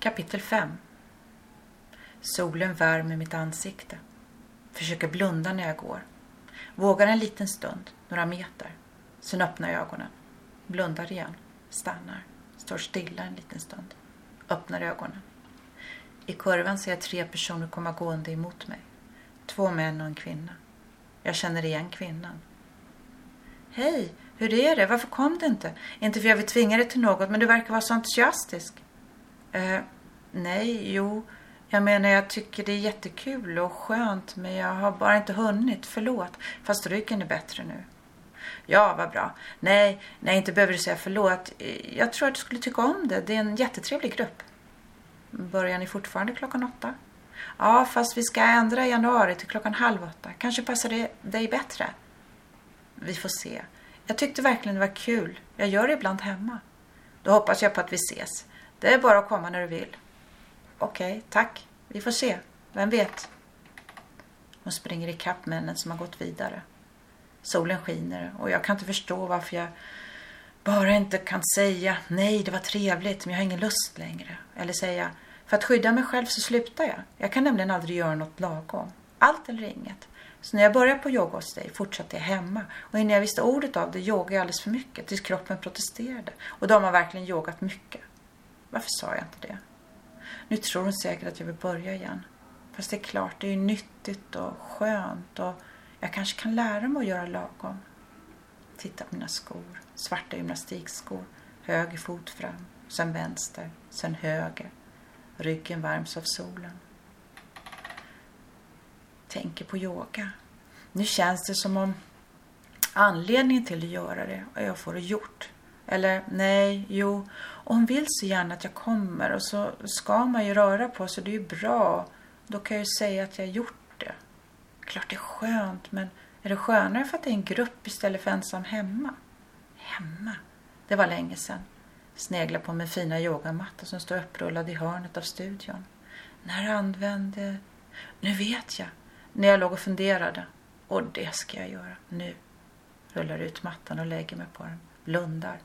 Kapitel 5 Solen värmer mitt ansikte. Försöker blunda när jag går. Vågar en liten stund, några meter. Sen öppnar jag ögonen. Blundar igen. Stannar. Står stilla en liten stund. Öppnar ögonen. I kurvan ser jag tre personer komma gående emot mig. Två män och en kvinna. Jag känner igen kvinnan. Hej, hur är det? Varför kom du inte? Inte för jag vill tvinga dig till något, men du verkar vara så entusiastisk. Eh, nej, jo. Jag menar, jag tycker det är jättekul och skönt, men jag har bara inte hunnit. Förlåt. Fast ryggen är bättre nu. Ja, vad bra. Nej, nej, inte behöver du säga förlåt. Eh, jag tror att du skulle tycka om det. Det är en jättetrevlig grupp. Börjar ni fortfarande klockan åtta? Ja, fast vi ska ändra i januari till klockan halv åtta. Kanske passar det dig bättre? Vi får se. Jag tyckte verkligen det var kul. Jag gör det ibland hemma. Då hoppas jag på att vi ses. Det är bara att komma när du vill. Okej, okay, tack. Vi får se. Vem vet? Hon springer ikapp männen som har gått vidare. Solen skiner och jag kan inte förstå varför jag bara inte kan säga nej, det var trevligt, men jag har ingen lust längre. Eller säga för att skydda mig själv så slutar jag. Jag kan nämligen aldrig göra något lagom. Allt eller inget. Så när jag började på yoga hos dig fortsatte jag hemma. Och innan jag visste ordet av det yogade jag alldeles för mycket tills kroppen protesterade. Och då har man verkligen yogat mycket. Varför sa jag inte det? Nu tror hon säkert att jag vill börja igen. Fast det är klart, det är ju nyttigt och skönt och jag kanske kan lära mig att göra lagom. Titta på mina skor. Svarta gymnastikskor. Höger fot fram. Sen vänster. Sen höger. Ryggen värms av solen. Tänker på yoga. Nu känns det som om anledningen till att göra det är jag får det gjort. Eller nej, jo, och hon vill så gärna att jag kommer och så ska man ju röra på sig, det är ju bra. Då kan jag ju säga att jag har gjort det. Klart det är skönt, men är det skönare för att det är en grupp istället för ensam hemma? Hemma? Det var länge sedan. Sneglar på min fina yogamatta som står upprullad i hörnet av studion. När använde... Nu vet jag. När jag låg och funderade. Och det ska jag göra nu. Rullar ut mattan och lägger mig på den. Blundar.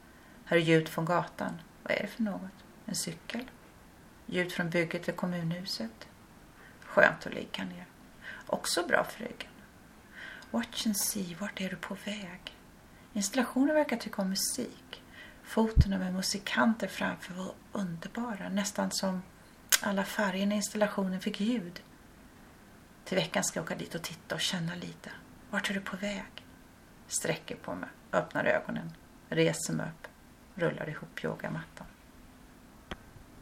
Hör ljud från gatan. Vad är det för något? En cykel? Ljud från bygget vid kommunhuset. Skönt att ligga ner. Också bra för ryggen. Watch and see, vart är du på väg? Installationen verkar tycka om musik. Fotona med musikanter framför var underbara. Nästan som alla färgerna i installationen fick ljud. Till veckan ska jag åka dit och titta och känna lite. Vart är du på väg? Sträcker på mig, öppnar ögonen, reser mig upp, rullar ihop yogamattan.